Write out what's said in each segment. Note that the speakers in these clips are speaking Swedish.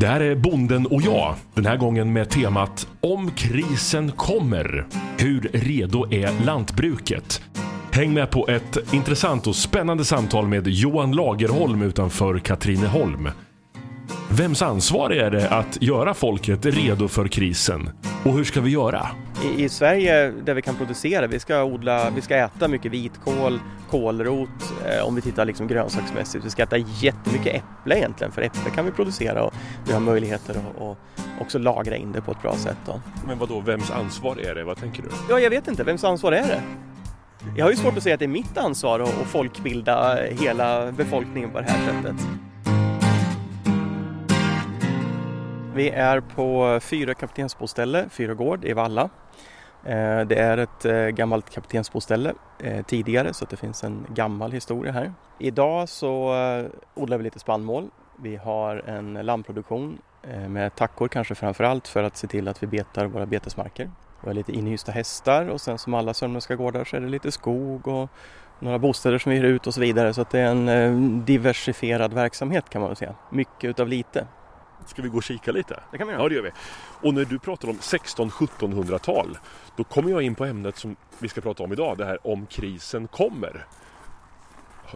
Det här är Bonden och jag. Den här gången med temat Om krisen kommer. Hur redo är lantbruket? Häng med på ett intressant och spännande samtal med Johan Lagerholm utanför Katrineholm. Vems ansvar är det att göra folket redo för krisen? Och hur ska vi göra? I, I, Sverige där vi kan producera, vi ska odla, vi ska äta mycket vitkål, kålrot eh, om vi tittar liksom grönsaksmässigt. Vi ska äta jättemycket äpple egentligen för äpple kan vi producera och vi har möjligheter att och också lagra in det på ett bra sätt. Då. Men vad då, vems ansvar är det? Vad tänker du? Ja, jag vet inte. Vems ansvar är det? Jag har ju svårt att säga att det är mitt ansvar att folkbilda hela befolkningen på det här sättet. Vi är på Fyra kaptensboställe, Fyra gård i Valla. Eh, det är ett eh, gammalt kaptensboställe eh, tidigare så det finns en gammal historia här. Idag så odlar vi lite spannmål. Vi har en lammproduktion med tackor kanske framför allt för att se till att vi betar våra betesmarker. Vi har lite inhysta hästar och sen som alla sörmländska gårdar så är det lite skog och några bostäder som vi hyr ut och så vidare så att det är en diversifierad verksamhet kan man väl säga. Mycket utav lite. Ska vi gå och kika lite? Det kan vi göra. Ja, det gör vi. Och när du pratar om 16-1700-tal, då kommer jag in på ämnet som vi ska prata om idag, det här om krisen kommer.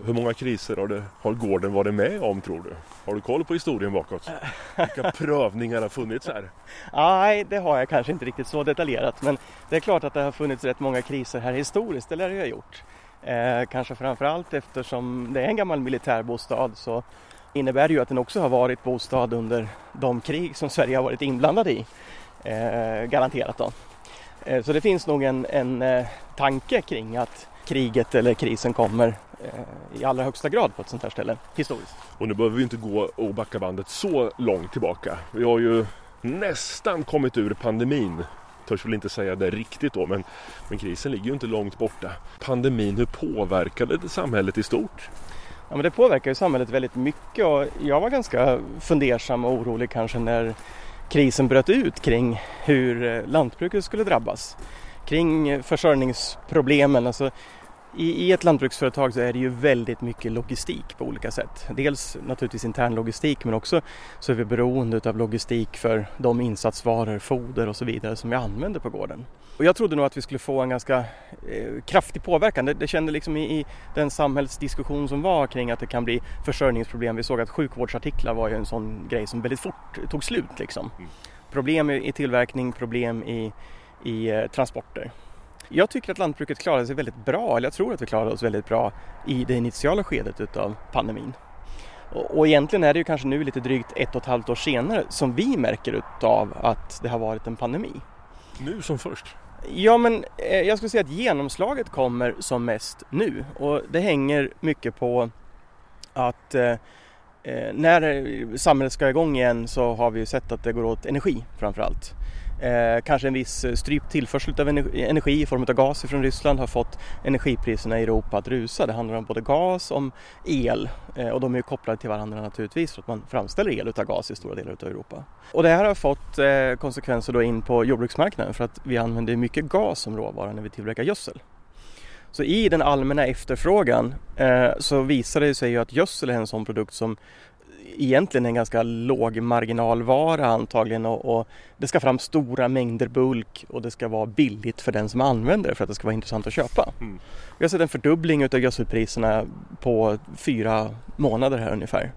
Hur många kriser har, det, har gården varit med om tror du? Har du koll på historien bakåt? Vilka prövningar har funnits här? Nej, det har jag kanske inte riktigt så detaljerat men det är klart att det har funnits rätt många kriser här historiskt, det lär det ha gjort. Eh, kanske framförallt eftersom det är en gammal militärbostad så innebär ju att den också har varit bostad under de krig som Sverige har varit inblandad i. Eh, garanterat då. Eh, så det finns nog en, en eh, tanke kring att kriget eller krisen kommer eh, i allra högsta grad på ett sånt här ställe historiskt. Och nu behöver vi inte gå och backa bandet så långt tillbaka. Vi har ju nästan kommit ur pandemin törs väl inte säga det riktigt då men, men krisen ligger ju inte långt borta. Pandemin, hur påverkade det samhället i stort? Ja, men det påverkar ju samhället väldigt mycket och jag var ganska fundersam och orolig kanske när krisen bröt ut kring hur eh, lantbruket skulle drabbas. Kring eh, försörjningsproblemen. Alltså, i, ett lantbruksföretag så är det ju väldigt mycket logistik på olika sätt. Dels naturligtvis intern logistik men också så är vi beroende av logistik för de insatsvaror, foder och så vidare som vi använder på gården. Och jag trodde nog att vi skulle få en ganska eh, kraftig påverkan. Det, det kände liksom i, i, den samhällsdiskussion som var kring att det kan bli försörjningsproblem. Vi såg att sjukvårdsartiklar var ju en sån grej som väldigt fort tog slut. Liksom. Mm. Problem i, i, tillverkning, problem i, i eh, transporter. Jag tycker att lantbruket klarade sig väldigt bra, eller jag tror att vi klarade oss väldigt bra i det initiala skedet utav pandemin. Och, och egentligen är det ju kanske nu lite drygt ett och ett halvt år senare som vi märker utav att det har varit en pandemi. Nu som först? Ja, men eh, jag skulle säga att genomslaget kommer som mest nu och det hänger mycket på att eh, eh när samhället ska igång igen så har vi sett att det går åt energi framför allt. Eh, kanske en viss eh, strypt tillförsel av energi i form av gas från Ryssland har fått energipriserna i Europa att rusa. Det handlar om både gas och el eh, och de är kopplade till varandra naturligtvis för att man framställer el utav gas i stora delar av Europa. Och det här har fått eh, konsekvenser då in på jordbruksmarknaden för att vi använder mycket gas som råvara när vi tillverkar gödsel. Så i den allmänna efterfrågan eh, så visar det sig ju att gödsel är en sån produkt som egentligen en ganska låg marginalvara antagligen och, och, det ska fram stora mängder bulk och det ska vara billigt för den som använder det för att det ska vara intressant att köpa. Mm. Vi har sett en fördubbling av gödselpriserna på fyra månader här ungefär.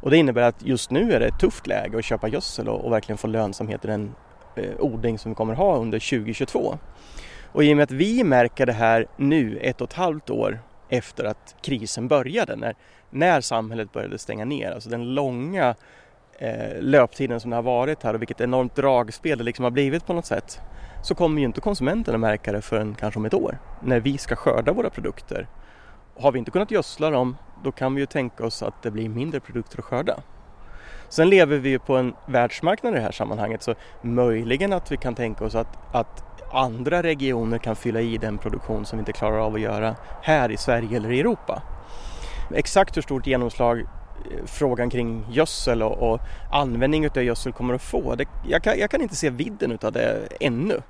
Och det innebär att just nu är det ett tufft läge att köpa gödsel och, och verkligen få lönsamhet i den eh, odling som vi kommer ha under 2022. Och i och med att vi märker det här nu ett och ett halvt år efter att krisen började, när när samhället började stänga ner. Alltså den långa eh, löptiden som det har varit här och vilket enormt dragspel det liksom har blivit på något sätt. Så kommer ju inte konsumenterna märka det förrän kanske om ett år när vi ska skörda våra produkter. Har vi inte kunnat gödsla dem då kan vi ju tänka oss att det blir mindre produkter att skörda. Sen lever vi ju på en världsmarknad i det här sammanhanget så möjligen att vi kan tänka oss att, att andra regioner kan fylla i den produktion som vi inte klarar av att göra här i Sverige eller i Europa. Exakt hur stort genomslag eh, frågan kring gödsel och, och användning av gödsel kommer att få, det, jag, kan, jag kan inte se vidden utav det ännu.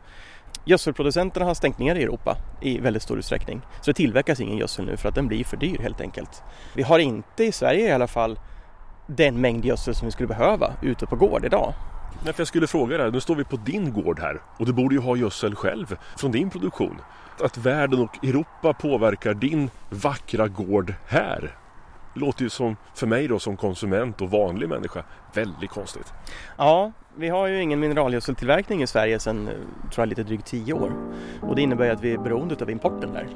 Gödselproducenterna har stängt ner i Europa i väldigt stor utsträckning. Så det tillverkas ingen gödsel nu för att den blir för dyr helt enkelt. Vi har inte i Sverige i alla fall den mängd gödsel som vi skulle behöva ute på gård idag. Nej, för jag skulle fråga dig, nu står vi på din gård här och du borde ju ha gödsel själv från din produktion. Att världen och Europa påverkar din vackra gård här låter ju som, för mig då som konsument och vanlig människa, väldigt konstigt. Ja, vi har ju ingen mineralgödseltillverkning i Sverige sedan, tror jag, lite drygt tio år. Och det innebär att vi är beroende av importen där.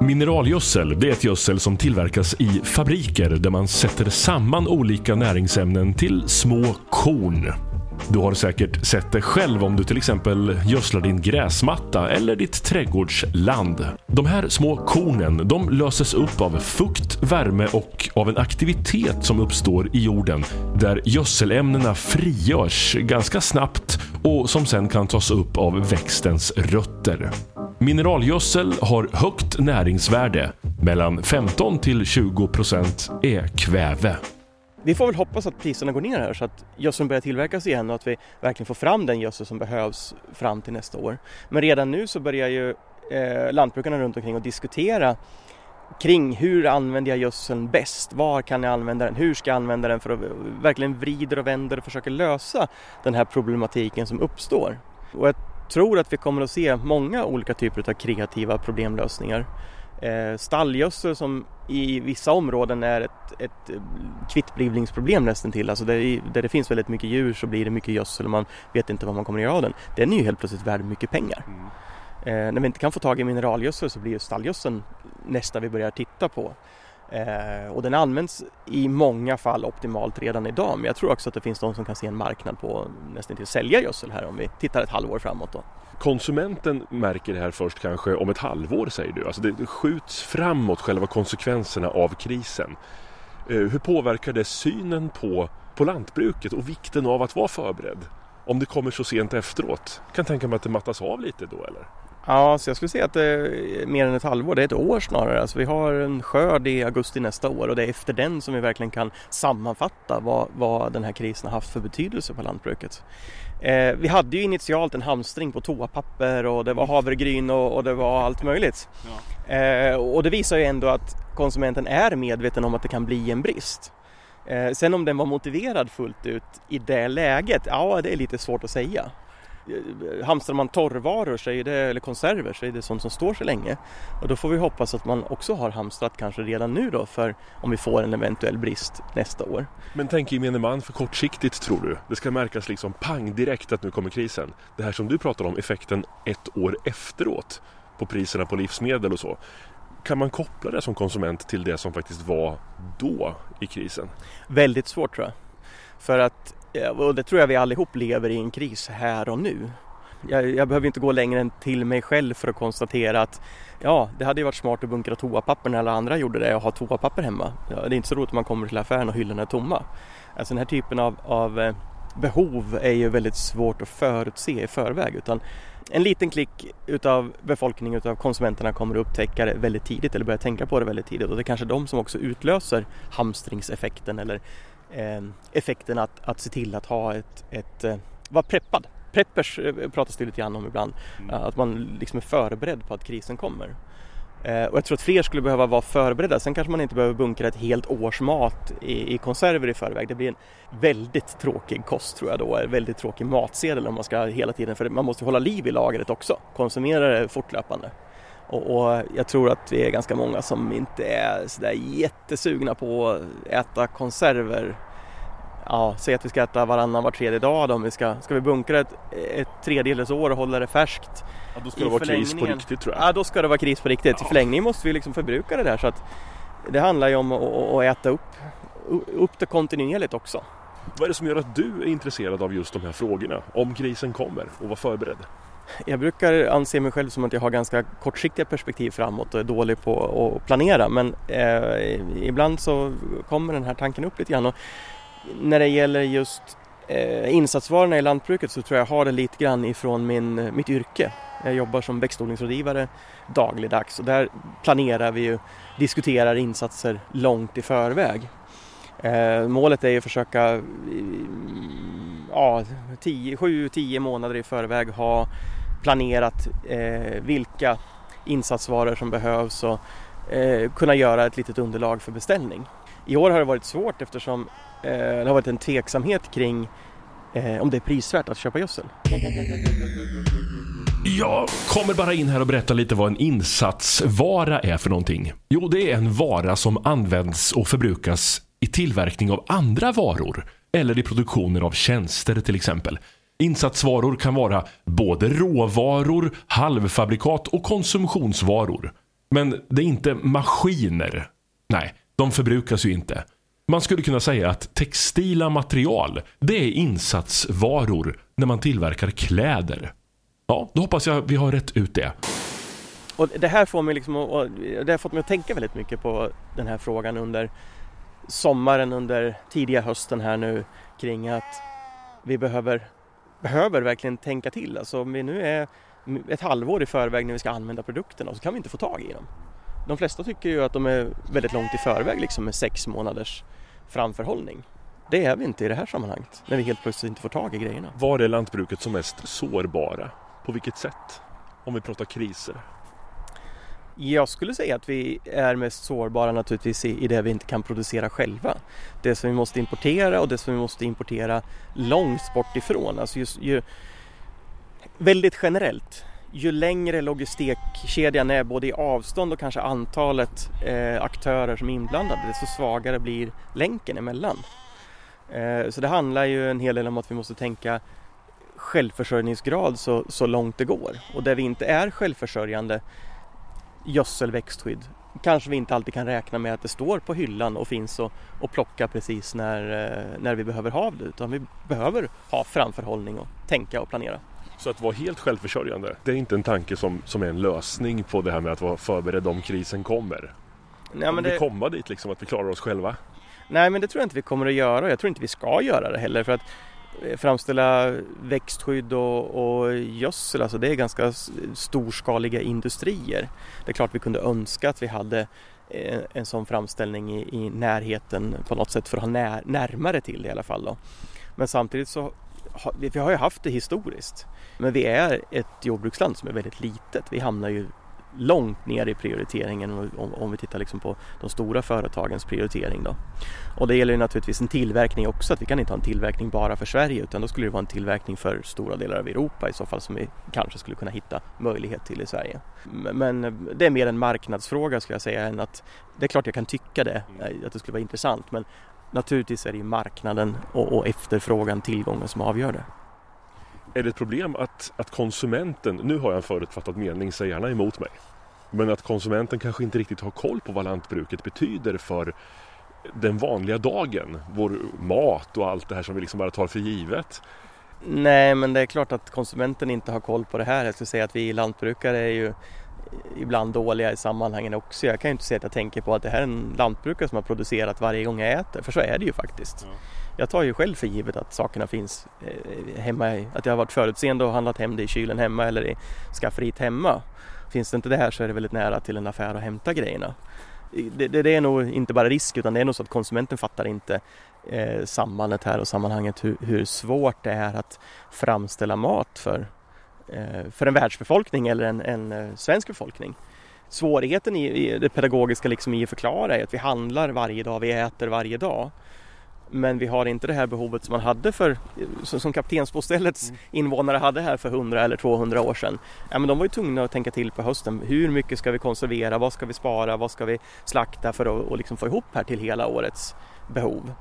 Mineralgödsel det är ett gödsel som tillverkas i fabriker där man sätter samman olika näringsämnen till små korn. Du har säkert sett det själv om du till exempel gödslar din gräsmatta eller ditt trädgårdsland. De här små kornen de löses upp av fukt, värme och av en aktivitet som uppstår i jorden där gödselämnena frigörs ganska snabbt och som sen kan tas upp av växtens rötter. Mineralgödsel har högt näringsvärde. Mellan 15 till 20 procent är kväve. Vi får väl hoppas att priserna går ner här så att gödseln börjar tillverkas igen och att vi verkligen får fram den gödsel som behövs fram till nästa år. Men redan nu så börjar ju eh, lantbrukarna runt omkring att diskutera kring hur använder jag gödseln bäst? Var kan jag använda den? Hur ska jag använda den för att verkligen vrider och vänder och försöka lösa den här problematiken som uppstår? Och jag tror att vi kommer att se många olika typer av kreativa problemlösningar. Eh, stallgödsel som i vissa områden är ett, ett eh, kvittblivningsproblem nästan till. Alltså där, där, det finns väldigt mycket djur så blir det mycket gödsel och man vet inte vad man kommer att göra av den. Den är ju helt plötsligt värd mycket pengar. Mm. Eh, när vi inte kan få tag i mineralgödsel så blir ju stallgödseln nästa vi börjar titta på. Eh, och den används i många fall optimalt redan idag men jag tror också att det finns de som kan se en marknad på nästan till att sälja gödsel här om vi tittar ett halvår framåt. Då. Konsumenten märker det här först kanske om ett halvår säger du. Alltså det skjuts framåt själva konsekvenserna av krisen. Eh, hur påverkar det synen på, på lantbruket och vikten av att vara förberedd? Om det kommer så sent efteråt. Jag kan tänka mig att det mattas av lite då eller? Ja, så jag skulle säga att det är mer än ett halvår, det är ett år snarare. Alltså vi har en skörd i augusti nästa år och det är efter den som vi verkligen kan sammanfatta vad, vad den här krisen har haft för betydelse på lantbruket. Eh, vi hade ju initialt en hamstring på toapapper och det var havregryn och, och det var allt möjligt. Ja. Eh, och det visar ju ändå att konsumenten är medveten om att det kan bli en brist. Eh, sen om den var motiverad fullt ut i det läget, ja det är lite svårt att säga. Hamstrar man torrvaror så det, eller konserver så är det sånt som står sig länge. Och då får vi hoppas att man också har hamstrat kanske redan nu då för om vi får en eventuell brist nästa år. Men tänk gemene man för kortsiktigt tror du? Det ska märkas liksom pang direkt att nu kommer krisen. Det här som du pratar om, effekten ett år efteråt på priserna på livsmedel och så. Kan man koppla det som konsument till det som faktiskt var då i krisen? Väldigt svårt tror jag. För att Eh, och det tror jag vi allihop lever i en kris här och nu. Jag, jag, behöver inte gå längre än till mig själv för att konstatera att ja, det hade ju varit smart att bunkra toapapper när alla andra gjorde det och ha toapapper hemma. Ja, det är inte så roligt att man kommer till affären och hyllorna är tomma. Alltså den här typen av, av eh, behov är ju väldigt svårt att förutse i förväg utan en liten klick utav befolkningen, utav konsumenterna kommer att upptäcka det väldigt tidigt eller börja tänka på det väldigt tidigt och det är kanske de som också utlöser hamstringseffekten eller effekten att, att se till att ha ett, ett eh, vara preppad. Preppers eh, pratas det lite grann om ibland. Mm. Att man liksom är förberedd på att krisen kommer. Och jag tror att fler skulle behöva vara förberedda. Sen kanske man inte behöver bunkra ett helt års mat i, i konserver i förväg. Det blir en väldigt tråkig kost tror jag då. En väldigt tråkig matsedel om man ska hela tiden, för man måste hålla liv i lagret också. Konsumera det fortlöpande. Och, och, jag tror att vi är ganska många som inte är sådär jättesugna på att äta konserver. Ja, säg att vi ska äta varannan var tredje dag då, om vi ska, ska vi bunkra ett, ett tredjedels år och hålla det färskt. Ja, då ska det vara kris på riktigt tror jag. Ja, då ska det vara kris på riktigt. Ja. I förlängningen måste vi liksom förbruka det där så att det handlar ju om att, att äta upp, upp det kontinuerligt också. Vad är det som gör att du är intresserad av just de här frågorna? Om krisen kommer och var förberedd? Jag brukar anse mig själv som att jag har ganska kortsiktiga perspektiv framåt och är dålig på att planera men eh, ibland så kommer den här tanken upp lite grann. Och när det gäller just eh, insatsvarorna i lantbruket så tror jag jag har det lite grann ifrån min, mitt yrke. Jag jobbar som växtodlingsrådgivare dagligdags och där planerar vi och diskuterar insatser långt i förväg. Eh, målet är ju att försöka eh, ja, 7-10 månader i förväg ha planerat eh, vilka insatsvaror som behövs och eh, kunna göra ett litet underlag för beställning. I år har det varit svårt eftersom eh, det har varit en tveksamhet kring eh, om det är prisvärt att köpa gödsel. Jag kommer bara in här och berätta lite vad en insatsvara är för någonting. Jo, det är en vara som används och förbrukas i tillverkning av andra varor eller i produktionen av tjänster till exempel. Insatsvaror kan vara både råvaror, halvfabrikat och konsumtionsvaror. Men det är inte maskiner. Nej, de förbrukas ju inte. Man skulle kunna säga att textila material, det är insatsvaror när man tillverkar kläder. Ja, då hoppas jag vi har rätt ut det. Och det här får mig liksom, och det har fått mig att tänka väldigt mycket på den här frågan under sommaren, under tidiga hösten här nu kring att vi behöver, behöver verkligen tänka till. Alltså om vi nu är ett halvår i förväg när vi ska använda produkterna så kan vi inte få tag i dem. De flesta tycker ju att de är väldigt långt i förväg liksom med sex månaders framförhållning. Det är vi inte i det här sammanhanget när vi helt plötsligt inte får tag i grejerna. Var är lantbruket som mest sårbara? På vilket sätt? Om vi pratar kriser. Jag skulle säga att vi är mest sårbara naturligtvis i, det vi inte kan producera själva. Det som vi måste importera och det som vi måste importera långt bort ifrån. Alltså just, ju, väldigt generellt. Ju längre logistikkedjan är både i avstånd och kanske antalet eh, aktörer som är inblandade desto svagare blir länken emellan. Eh, så det handlar ju en hel del om att vi måste tänka självförsörjningsgrad så, så långt det går. Och där vi inte är självförsörjande gödsel, växtskydd kanske vi inte alltid kan räkna med att det står på hyllan och finns och, och plocka precis när, eh, när vi behöver ha det utan vi behöver ha framförhållning och tänka och planera. Så att vara helt självförsörjande, det är inte en tanke som, som är en lösning på det här med att vara förberedd om krisen kommer? Nej, men det... vi komma dit liksom, att vi klarar oss själva? Nej, men det tror jag inte vi kommer att göra. Jag tror inte vi ska göra det heller. För att framställa växtskydd och, och gödsel, alltså det är ganska storskaliga industrier. Det är klart vi kunde önska att vi hade en, en sån framställning i, i, närheten på något sätt för att ha när, närmare till det i alla fall. Då. Men samtidigt så har vi har ju haft det historiskt. Men vi är ett jordbruksland som är väldigt litet. Vi hamnar ju långt ner i prioriteringen om, om vi tittar liksom på de stora företagens prioritering. Då. Och det gäller ju naturligtvis en tillverkning också, att vi kan inte ha en tillverkning bara för Sverige utan då skulle det vara en tillverkning för stora delar av Europa i så fall som vi kanske skulle kunna hitta möjlighet till i Sverige. Men det är mer en marknadsfråga skulle jag säga än att det är klart jag kan tycka det, eh, att det skulle vara intressant men naturligtvis är det ju marknaden och, och efterfrågan, tillgången som avgör det. Är det ett problem att, att konsumenten, nu har jag en förutfattad mening, säg gärna emot mig. Men att konsumenten kanske inte riktigt har koll på vad lantbruket betyder för den vanliga dagen. Vår mat och allt det här som vi liksom bara tar för givet. Nej, men det är klart att konsumenten inte har koll på det här. Jag skulle säga att vi lantbrukare är ju ibland dåliga i sammanhangen också. Jag kan ju inte säga att jag tänker på att det här är en lantbrukare som har producerat varje gång jag äter, för så är det ju faktiskt. Mm. Jag tar ju själv för givet att sakerna finns eh, hemma, att jag har varit förutseende och handlat hem det i kylen hemma eller i skafferiet hemma. Finns det inte det här så är det väldigt nära till en affär att hämta grejerna. Det, det, det är nog inte bara risk utan det är nog så att konsumenten fattar inte eh, sambandet här och sammanhanget hur, hur svårt det är att framställa mat för för en världsbefolkning eller en, en eh, svensk befolkning. Svårigheten i, det pedagogiska liksom i att förklara är att vi handlar varje dag, vi äter varje dag. Men vi har inte det här behovet som man hade för, som kaptensboställets mm. invånare hade här för 100 eller 200 år sedan. Ja, men de var ju tvungna att tänka till på hösten. Hur mycket ska vi konservera? Vad ska vi spara? Vad ska vi slakta för att liksom få ihop här till hela årets behov?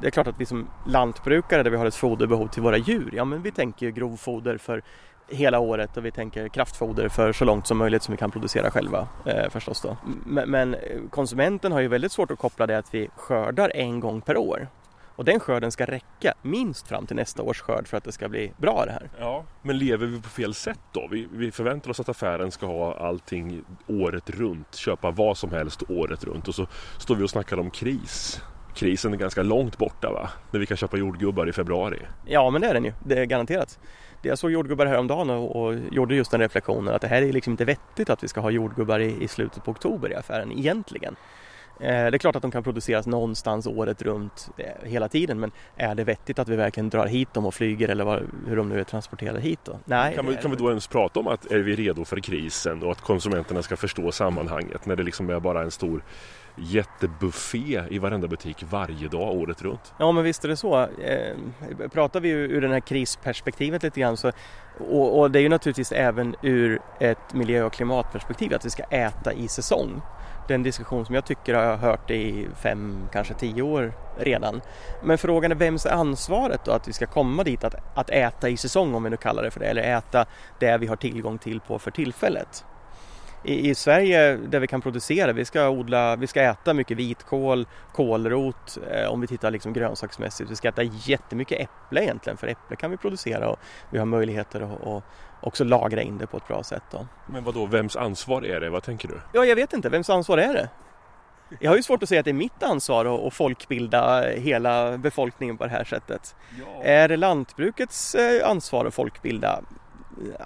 Det är klart att vi som lantbrukare där vi har ett foderbehov till våra djur, ja men vi tänker ju grovfoder för hela året och vi tänker kraftfoder för så långt som möjligt som vi kan producera själva eh, förstås då. Men, men konsumenten har ju väldigt svårt att koppla det att vi skördar en gång per år. Och den skörden ska räcka minst fram till nästa års skörd för att det ska bli bra det här. Ja, men lever vi på fel sätt då? Vi, vi förväntar oss att affären ska ha allting året runt, köpa vad som helst året runt och så står vi och snackar om kris krisen är ganska långt borta va? När vi kan köpa jordgubbar i februari. Ja men det är den ju, det är garanterat. Jag såg jordgubbar häromdagen och, och gjorde just den reflektionen att det här är liksom inte vettigt att vi ska ha jordgubbar i, i slutet på oktober i affären egentligen. Eh, det är klart att de kan produceras någonstans året runt eh, hela tiden men är det vettigt att vi verkligen drar hit dem och flyger eller var, hur de nu är transporterade hit då? Nej. Kan vi, kan vi då ens prata om att är vi redo för krisen och att konsumenterna ska förstå sammanhanget när det liksom är bara en stor jättebuffé i varenda butik varje dag året runt. Ja men visst är det så. Eh, pratar vi ur det här krisperspektivet lite grann så, och, och det är ju naturligtvis även ur ett miljö och klimatperspektiv att vi ska äta i säsong. Den diskussion som jag tycker har jag hört i fem, kanske tio år redan. Men frågan är vems är ansvaret då att vi ska komma dit att, att äta i säsong om vi nu kallar det för det eller äta det vi har tillgång till på för tillfället i, i, Sverige där vi kan producera, vi ska odla, vi ska äta mycket vitkål, kålrot eh, om vi tittar liksom grönsaksmässigt. Vi ska äta jättemycket äpple egentligen för äpple kan vi producera och vi har möjligheter att och också lagra in det på ett bra sätt. Då. Men vad då, vems ansvar är det? Vad tänker du? Ja, jag vet inte. Vems ansvar är det? Jag har ju svårt att säga att det är mitt ansvar att folkbilda hela befolkningen på det här sättet. Ja. Är det lantbrukets eh, ansvar att folkbilda?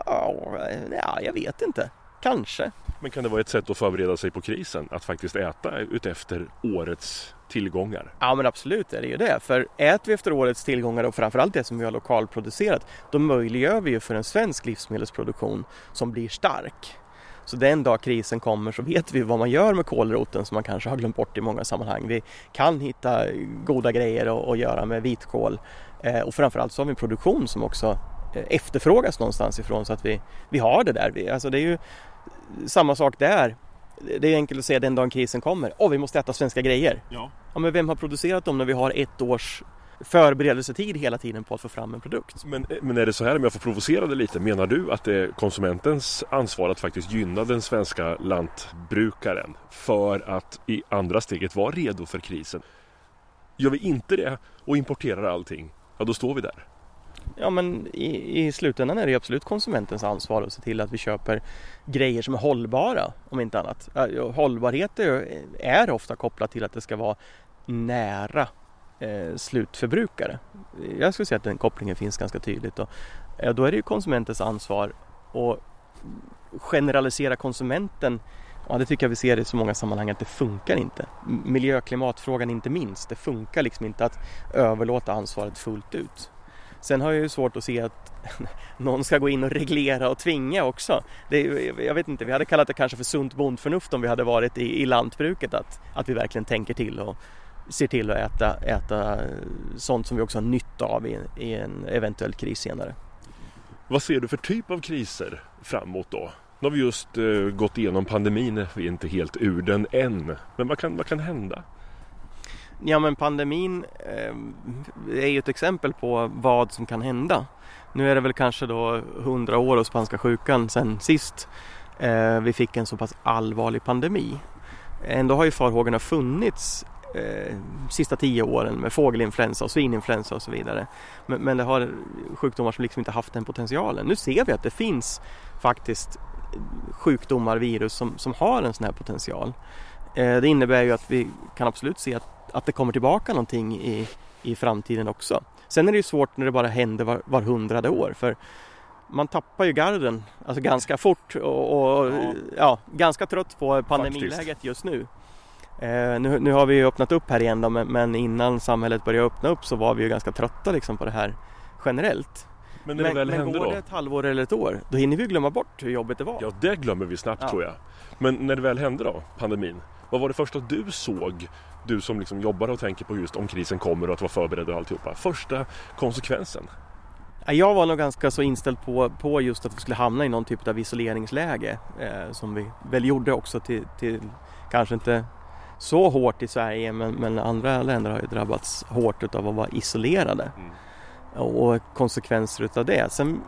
Ja, jag vet inte. Kanske. Men kan det vara ett sätt att förbereda sig på krisen? Att faktiskt äta utefter årets tillgångar? Ja men absolut är det ju det. För äter vi efter årets tillgångar och framförallt det som vi har lokalproducerat då möjliggör vi ju för en svensk livsmedelsproduktion som blir stark. Så den dag krisen kommer så vet vi vad man gör med kålroten som man kanske har glömt bort i många sammanhang. Vi kan hitta goda grejer att göra med vitkål eh, och framförallt så har vi en produktion som också eh, efterfrågas någonstans ifrån så att vi, vi har det där. Vi, alltså det är ju samma sak där. Det är enkelt att säga den dagen krisen kommer. Åh, vi måste äta svenska grejer. Ja. ja. Men vem har producerat dem när vi har ett års förberedelsetid hela tiden på att få fram en produkt. Men, men är det så här, om jag får provocera det lite, menar du att det är konsumentens ansvar att faktiskt gynna den svenska lantbrukaren för att i andra steget vara redo för krisen? Gör vi inte det och importerar allting, ja då står vi där. Ja men i, i slutändan är det absolut konsumentens ansvar att se till att vi köper grejer som är hållbara om inte annat. Hållbarhet är, är ofta kopplat till att det ska vara nära eh, slutförbrukare. Jag skulle säga att den kopplingen finns ganska tydligt. Och, eh, då är det ju konsumentens ansvar att generalisera konsumenten Ja, det tycker jag vi ser i så många sammanhang att det funkar inte. Miljö och klimatfrågan inte minst. Det funkar liksom inte att överlåta ansvaret fullt ut. Sen har jag ju svårt att se att någon ska gå in och reglera och tvinga också. Det, jag vet inte, vi hade kallat det kanske för sunt bondförnuft om vi hade varit i, i lantbruket. Att, att vi verkligen tänker till och ser till att äta, äta sånt som vi också har nytta av i, i en eventuell kris senare. Vad ser du för typ av kriser framåt då? Nu har vi just eh, gått igenom pandemin, vi är inte helt ur den än. Men vad kan, vad kan hända? Ja men pandemin eh, är ju ett exempel på vad som kan hända. Nu är det väl kanske då hundra år av spanska sjukan sen sist eh, vi fick en så pass allvarlig pandemi. Ändå har ju farhågorna funnits eh, sista tio åren med fågelinfluensa och svininfluensa och så vidare. Men, men det har sjukdomar som liksom inte haft den potentialen. Nu ser vi att det finns faktiskt sjukdomar, virus som, som har en sån här potential. Eh, det innebär ju att vi kan absolut se att att det kommer tillbaka någonting i, i framtiden också. Sen är det ju svårt när det bara händer var, var hundrade år för man tappar ju garden alltså ganska fort och, och ja. ja. ganska trött på pandemiläget Faktiskt. just nu. Eh, nu. nu. har vi ju öppnat upp här igen då, men, men, innan samhället började öppna upp så var vi ju ganska trötta liksom på det här generellt. Men när det väl men händer går då? det ett halvår eller ett år, då hinner vi glömma bort hur jobbigt det var. Ja, det glömmer vi snabbt ja. tror jag. Men när det väl hände då, pandemin, vad var det första du såg du som liksom jobbar och tänker på just om krisen kommer och att vara förberedd och alltihopa. Första konsekvensen? Jag var nog ganska så inställd på, på just att vi skulle hamna i någon typ av isoleringsläge eh, som vi väl gjorde också till, till, kanske inte så hårt i Sverige men, men andra länder har ju drabbats hårt av att vara isolerade mm. och konsekvenser utav det. Sen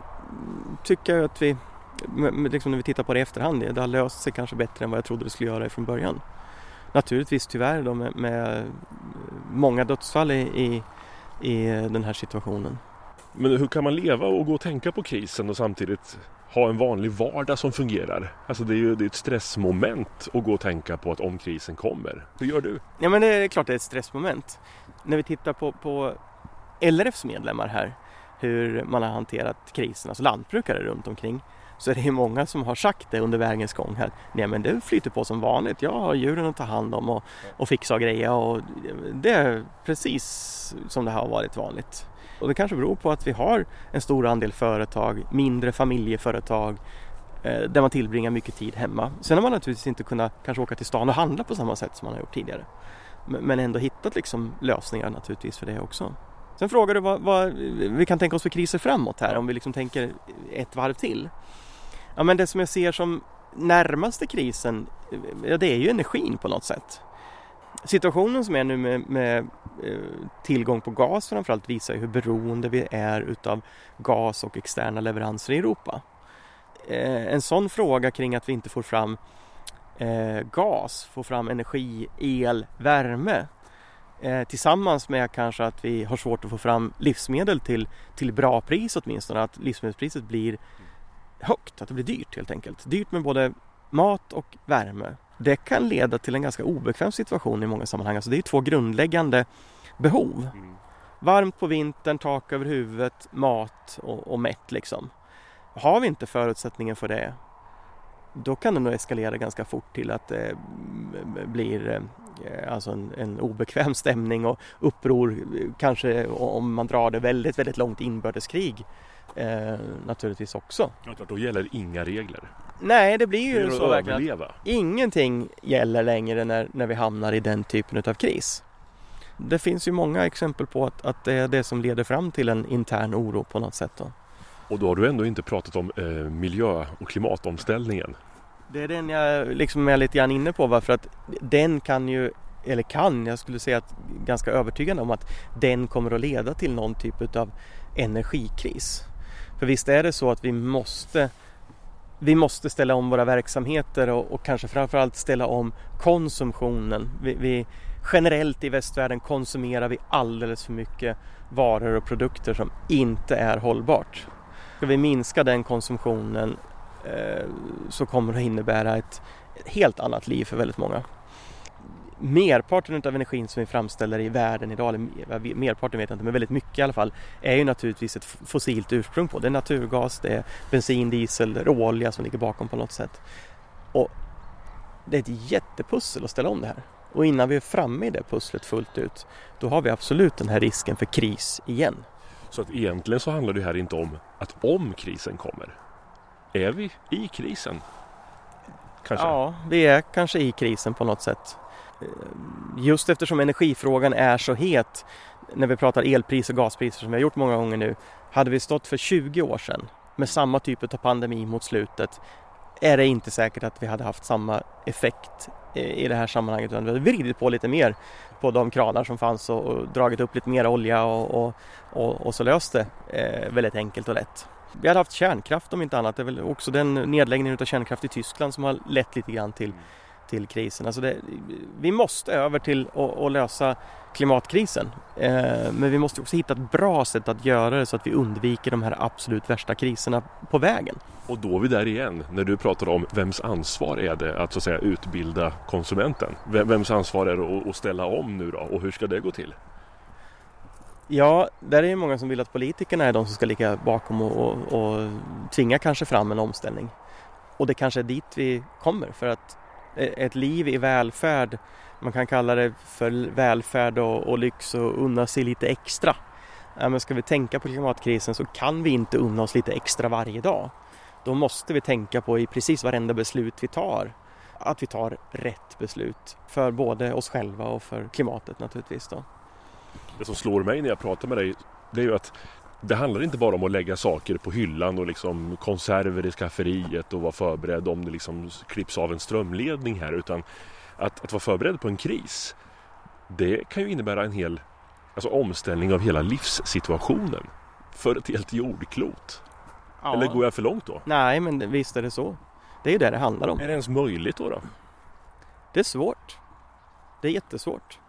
tycker jag att vi, liksom när vi tittar på det i efterhand, det har löst sig kanske bättre än vad jag trodde det skulle göra från början naturligtvis tyvärr då med, med många dödsfall i, i, i den här situationen. Men hur kan man leva och gå och tänka på krisen och samtidigt ha en vanlig vardag som fungerar? Alltså det är ju det är ett stressmoment att gå och tänka på att om krisen kommer. Hur gör du? Ja men det är klart det är ett stressmoment. När vi tittar på, på LRFs medlemmar här, hur man har hanterat krisen, alltså lantbrukare runt omkring så är det många som har sagt det under vägens gång här. Nej men det flyter på som vanligt. Jag har djuren att ta hand om och, och fixa och greja och det är precis som det har varit vanligt. Och det kanske beror på att vi har en stor andel företag, mindre familjeföretag eh, där man tillbringar mycket tid hemma. Sen har man naturligtvis inte kunnat kanske åka till stan och handla på samma sätt som man har gjort tidigare. Men ändå hittat liksom lösningar naturligtvis för det också. Sen frågar du vad, vad vi kan tänka oss för kriser framåt här om vi liksom tänker ett varv till. Ja men det som jag ser som närmaste krisen, ja det är ju energin på något sätt. Situationen som är nu med, med eh, tillgång på gas framförallt visar hur beroende vi är utav gas och externa leveranser i Europa. Eh, en sån fråga kring att vi inte får fram eh, gas, får fram energi, el, värme tillsammans med kanske att vi har svårt att få fram livsmedel till, till bra pris åtminstone, att livsmedelspriset blir högt, att det blir dyrt helt enkelt. Dyrt med både mat och värme. Det kan leda till en ganska obekväm situation i många sammanhang. Alltså det är två grundläggande behov. Mm. Varmt på vintern, tak över huvudet, mat och, och mätt liksom. Har vi inte förutsättningen för det då kan det nog eskalera ganska fort till att det blir eh, alltså en, en obekväm stämning och uppror, kanske om man drar det väldigt, väldigt långt inbördeskrig eh, naturligtvis också. Ja, då gäller inga regler. Nej, det blir ju det så verkligen. Ingenting gäller längre när, när vi hamnar i den typen av kris. Det finns ju många exempel på att, att det är det som leder fram till en intern oro på något sätt. Då. Och då har du ändå inte pratat om eh, miljö och klimatomställningen. Det är den jag liksom är lite grann inne på varför att den kan ju eller kan, jag skulle säga att ganska övertygande om att den kommer att leda till någon typ av energikris. För visst är det så att vi måste vi måste ställa om våra verksamheter och, och kanske framförallt ställa om konsumtionen. Vi, vi, generellt i västvärlden konsumerar vi alldeles för mycket varor och produkter som inte är hållbart. Ska vi minska den konsumtionen eh, så kommer det att innebära ett helt annat liv för väldigt många merparten av energin som vi framställer i världen idag, eller merparten vet jag inte, men väldigt mycket i alla fall, är ju naturligtvis ett fossilt ursprung på. Det är naturgas, det är bensin, diesel, råolja som ligger bakom på något sätt. Och det är ett jättepussel att ställa om det här. Och innan vi är framme i det pusslet fullt ut, då har vi absolut den här risken för kris igen. Så att egentligen så handlar det här inte om att om krisen kommer. Är vi i krisen? Kanske? Ja, vi är kanske i krisen på något sätt. Just eftersom energifrågan är så het när vi pratar elpris och gaspriser som vi har gjort många gånger nu. Hade vi stått för 20 år sedan med samma typ av pandemi mot slutet är det inte säkert att vi hade haft samma effekt eh, i det här sammanhanget utan vi hade vridit på lite mer på de kranar som fanns och, och dragit upp lite mer olja och, och, och, och så löst det eh, väldigt enkelt och lätt. Vi hade haft kärnkraft om inte annat. Det är väl också den nedläggningen av kärnkraft i Tyskland som har lett lite grann till mm till krisen. Alltså det, vi måste över till att lösa klimatkrisen. Eh, men vi måste också hitta ett bra sätt att göra det så att vi undviker de här absolut värsta kriserna på vägen. Och då är vi där igen, när du pratar om vems ansvar är det att så att säga utbilda konsumenten? Vems ansvar är det att ställa om nu då och hur ska det gå till? Ja, där är det många som vill att politikerna är de som ska ligga bakom och, och, och tvinga kanske fram en omställning. Och det kanske är dit vi kommer för att Eh, ett liv i välfärd. Man kan kalla det för välfärd och, och lyx och unna sig lite extra. Ja, men ska vi tänka på klimatkrisen så kan vi inte unna oss lite extra varje dag. Då måste vi tänka på i precis varenda beslut vi tar att vi tar rätt beslut för både oss själva och för klimatet naturligtvis. Då. Det som slår mig när jag pratar med dig det är ju att det handlar inte bara om att lägga saker på hyllan och liksom konserver i skafferiet och vara förberedd om det liksom klipps av en strömledning här utan att, att vara förberedd på en kris det kan ju innebära en hel alltså omställning av hela livssituationen för ett helt jordklot. Ja. Eller går jag för långt då? Nej, men visst är det så. Det är ju det det handlar om. Är det ens möjligt då? då? Det är svårt. Det är jättesvårt.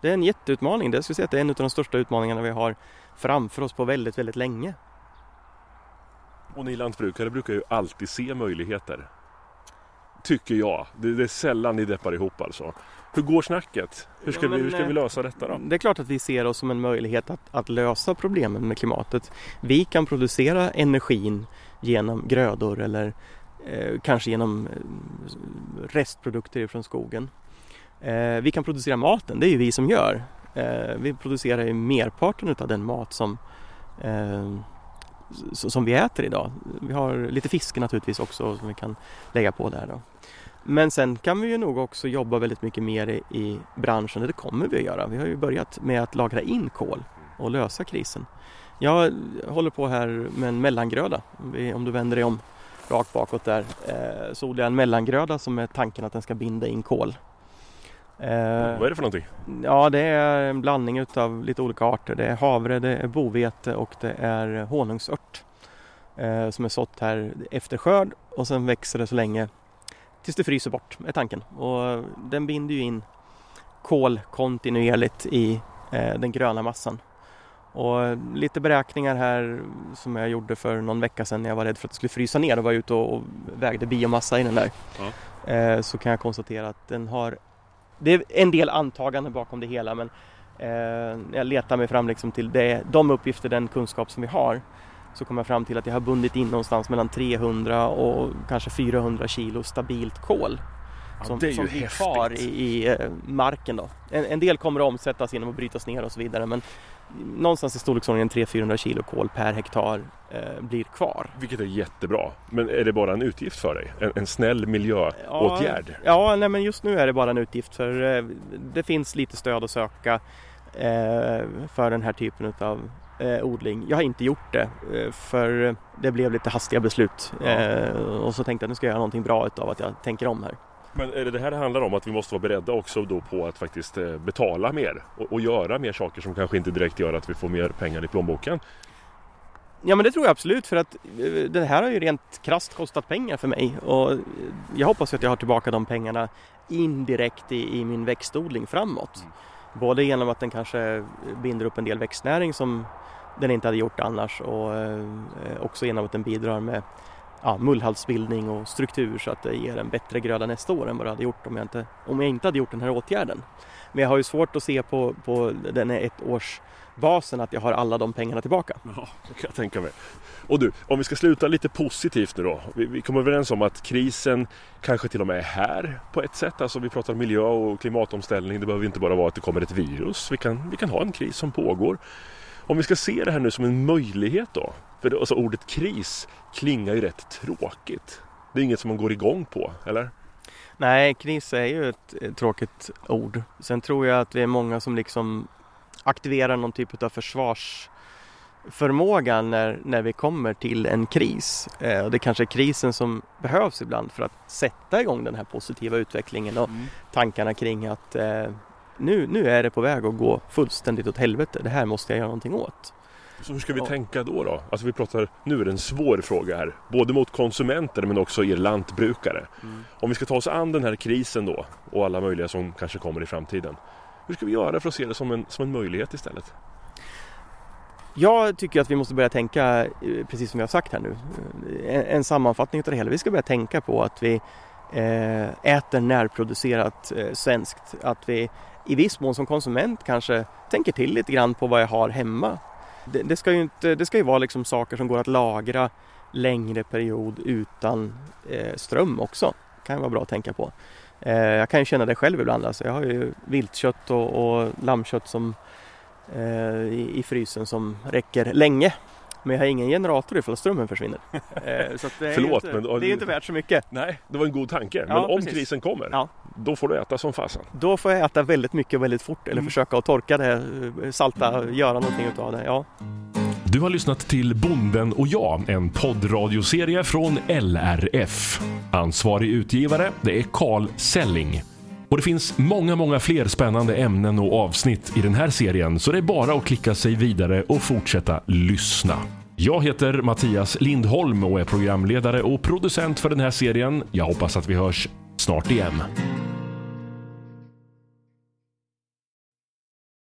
Det är en jätteutmaning. Det skulle säga att det är en av de största utmaningarna vi har framför oss på väldigt, väldigt länge. Och ni lantbrukare brukar ju alltid se möjligheter. Tycker jag. Det, är sällan ni deppar ihop alltså. Hur går snacket? Hur ska, ja, men, vi, hur ska vi eh, lösa detta då? Det är klart att vi ser oss som en möjlighet att, att lösa problemen med klimatet. Vi kan producera energin genom grödor eller eh, kanske genom eh, restprodukter från skogen. Eh, vi kan producera maten, det är ju vi som gör. Eh, vi producerar ju merparten av den mat som, eh, som vi äter idag. Vi har lite fisk naturligtvis också som vi kan lägga på där då. Men sen kan vi ju nog också jobba väldigt mycket mer i, i branschen, det kommer vi att göra. Vi har ju börjat med att lagra in kol och lösa krisen. Jag håller på här med en mellangröda, om du vänder dig om rakt bakåt där, eh, så odlar jag en mellangröda som är tanken att den ska binda in kol. Eh, Vad är det för någonting? Ja, det är en blandning av lite olika arter. Det är havre, det är bovete och det är honungsört eh, som är sått här efter skörd och sen växer det så länge tills det fryser bort, är tanken. Och den binder ju in kol kontinuerligt i eh, den gröna massan. Och lite beräkningar här som jag gjorde för någon vecka sedan när jag var rädd för att det skulle frysa ner och var ute och, vägde biomassa i den där. Ja. Eh, så kan jag konstatera att den har, det är en del antaganden bakom det hela men eh, jag letar mig fram liksom till det, de uppgifter, den kunskap som vi har så kom jag fram till att jag har bundit in någonstans mellan 300 och kanske 400 kilo stabilt kol. Ja, som, som blir kvar i, i, eh, marken då. En, en, del kommer att omsättas genom att brytas ner och så vidare men någonstans i storleksordningen 300-400 kilo kol per hektar eh, blir kvar. Vilket är jättebra. Men är det bara en utgift för dig? En, en snäll miljöåtgärd? Ja, ja nej, men just nu är det bara en utgift för eh, det finns lite stöd att söka eh, för den här typen av odling. Jag har inte gjort det för det blev lite hastiga beslut ja. Och så tänkte jag att nu ska jag göra någonting bra utav att jag tänker om här. Men är det det här det handlar om? Att vi måste vara beredda också då på att faktiskt eh, betala mer och, och göra mer saker som kanske inte direkt gör att vi får mer pengar i plånboken? Ja men det tror jag absolut för att det här har ju rent krast kostat pengar för mig och jag hoppas att jag har tillbaka de pengarna indirekt i, i min växtodling framåt. Mm. Både genom att den kanske binder upp en del växtnäring som den inte hade gjort annars och eh, också genom att den bidrar med ja, mullhalsbildning och struktur så att det ger en bättre gröda nästa år än vad det hade gjort om jag inte, om jag inte hade gjort den här åtgärden. Men jag har ju svårt att se på, på den här ettårsbasen att jag har alla de pengarna tillbaka. Ja, det kan jag tänka mig. Och du, om vi ska sluta lite positivt nu då. Vi, vi kommer överens om att krisen kanske till och med är här på ett sätt. Alltså vi pratar miljö och klimatomställning. Det behöver inte bara vara att det kommer ett virus. Vi kan, vi kan ha en kris som pågår. Om vi ska se det här nu som en möjlighet då. För det, alltså ordet kris klingar ju rätt tråkigt. Det är inget som man går igång på, eller? Nej, kris är ju ett, ett tråkigt ord. Sen tror jag att vi är många som liksom aktiverar någon typ av försvarsförmåga när, när vi kommer till en kris. Eh, och det kanske är krisen som behövs ibland för att sätta igång den här positiva utvecklingen och mm. tankarna kring att eh, nu, nu är det på väg att gå fullständigt åt helvete. Det här måste jag göra någonting åt. Så hur ska vi ja. tänka då, då? Alltså vi pratar, nu är det en svår fråga här. Både mot konsumenter men också er lantbrukare. Mm. Om vi ska ta oss an den här krisen då och alla möjliga som kanske kommer i framtiden. Hur ska vi göra för att se det som en, som en möjlighet istället? Jag tycker att vi måste börja tänka, eh, precis som jag har sagt här nu, en, en sammanfattning av det hela. Vi ska börja tänka på att vi eh, äter närproducerat eh, svenskt. Att vi i viss mån som konsument kanske tänker till lite grann på vad jag har hemma. Det, det ska, ju inte, det ska ju vara liksom saker som går att lagra längre period utan eh, ström också. Det kan vara bra att tänka på. Eh, jag kan ju känna det själv ibland. Alltså jag har ju viltkött och, och lammkött som, eh, i, i, frysen som räcker länge. Men jag har ingen generator ifall strömmen försvinner. Eh, så det, är Förlåt, inte, men, det är inte värt så mycket. Nej, det var en god tanke. Men ja, om precis. krisen kommer, ja. då får du äta som fasen. Då får jag äta väldigt mycket väldigt fort eller mm. försöka att torka det, salta, mm. göra någonting utav det. Ja. Du har lyssnat till Bonden och jag, en poddradioserie från LRF. Ansvarig utgivare, det är Carl Selling. Och det finns många, många fler spännande ämnen och avsnitt i den här serien så det är bara att klicka sig vidare och fortsätta lyssna. Jag heter Mattias Lindholm och är programledare och producent för den här serien. Jag hoppas att vi hörs snart igen.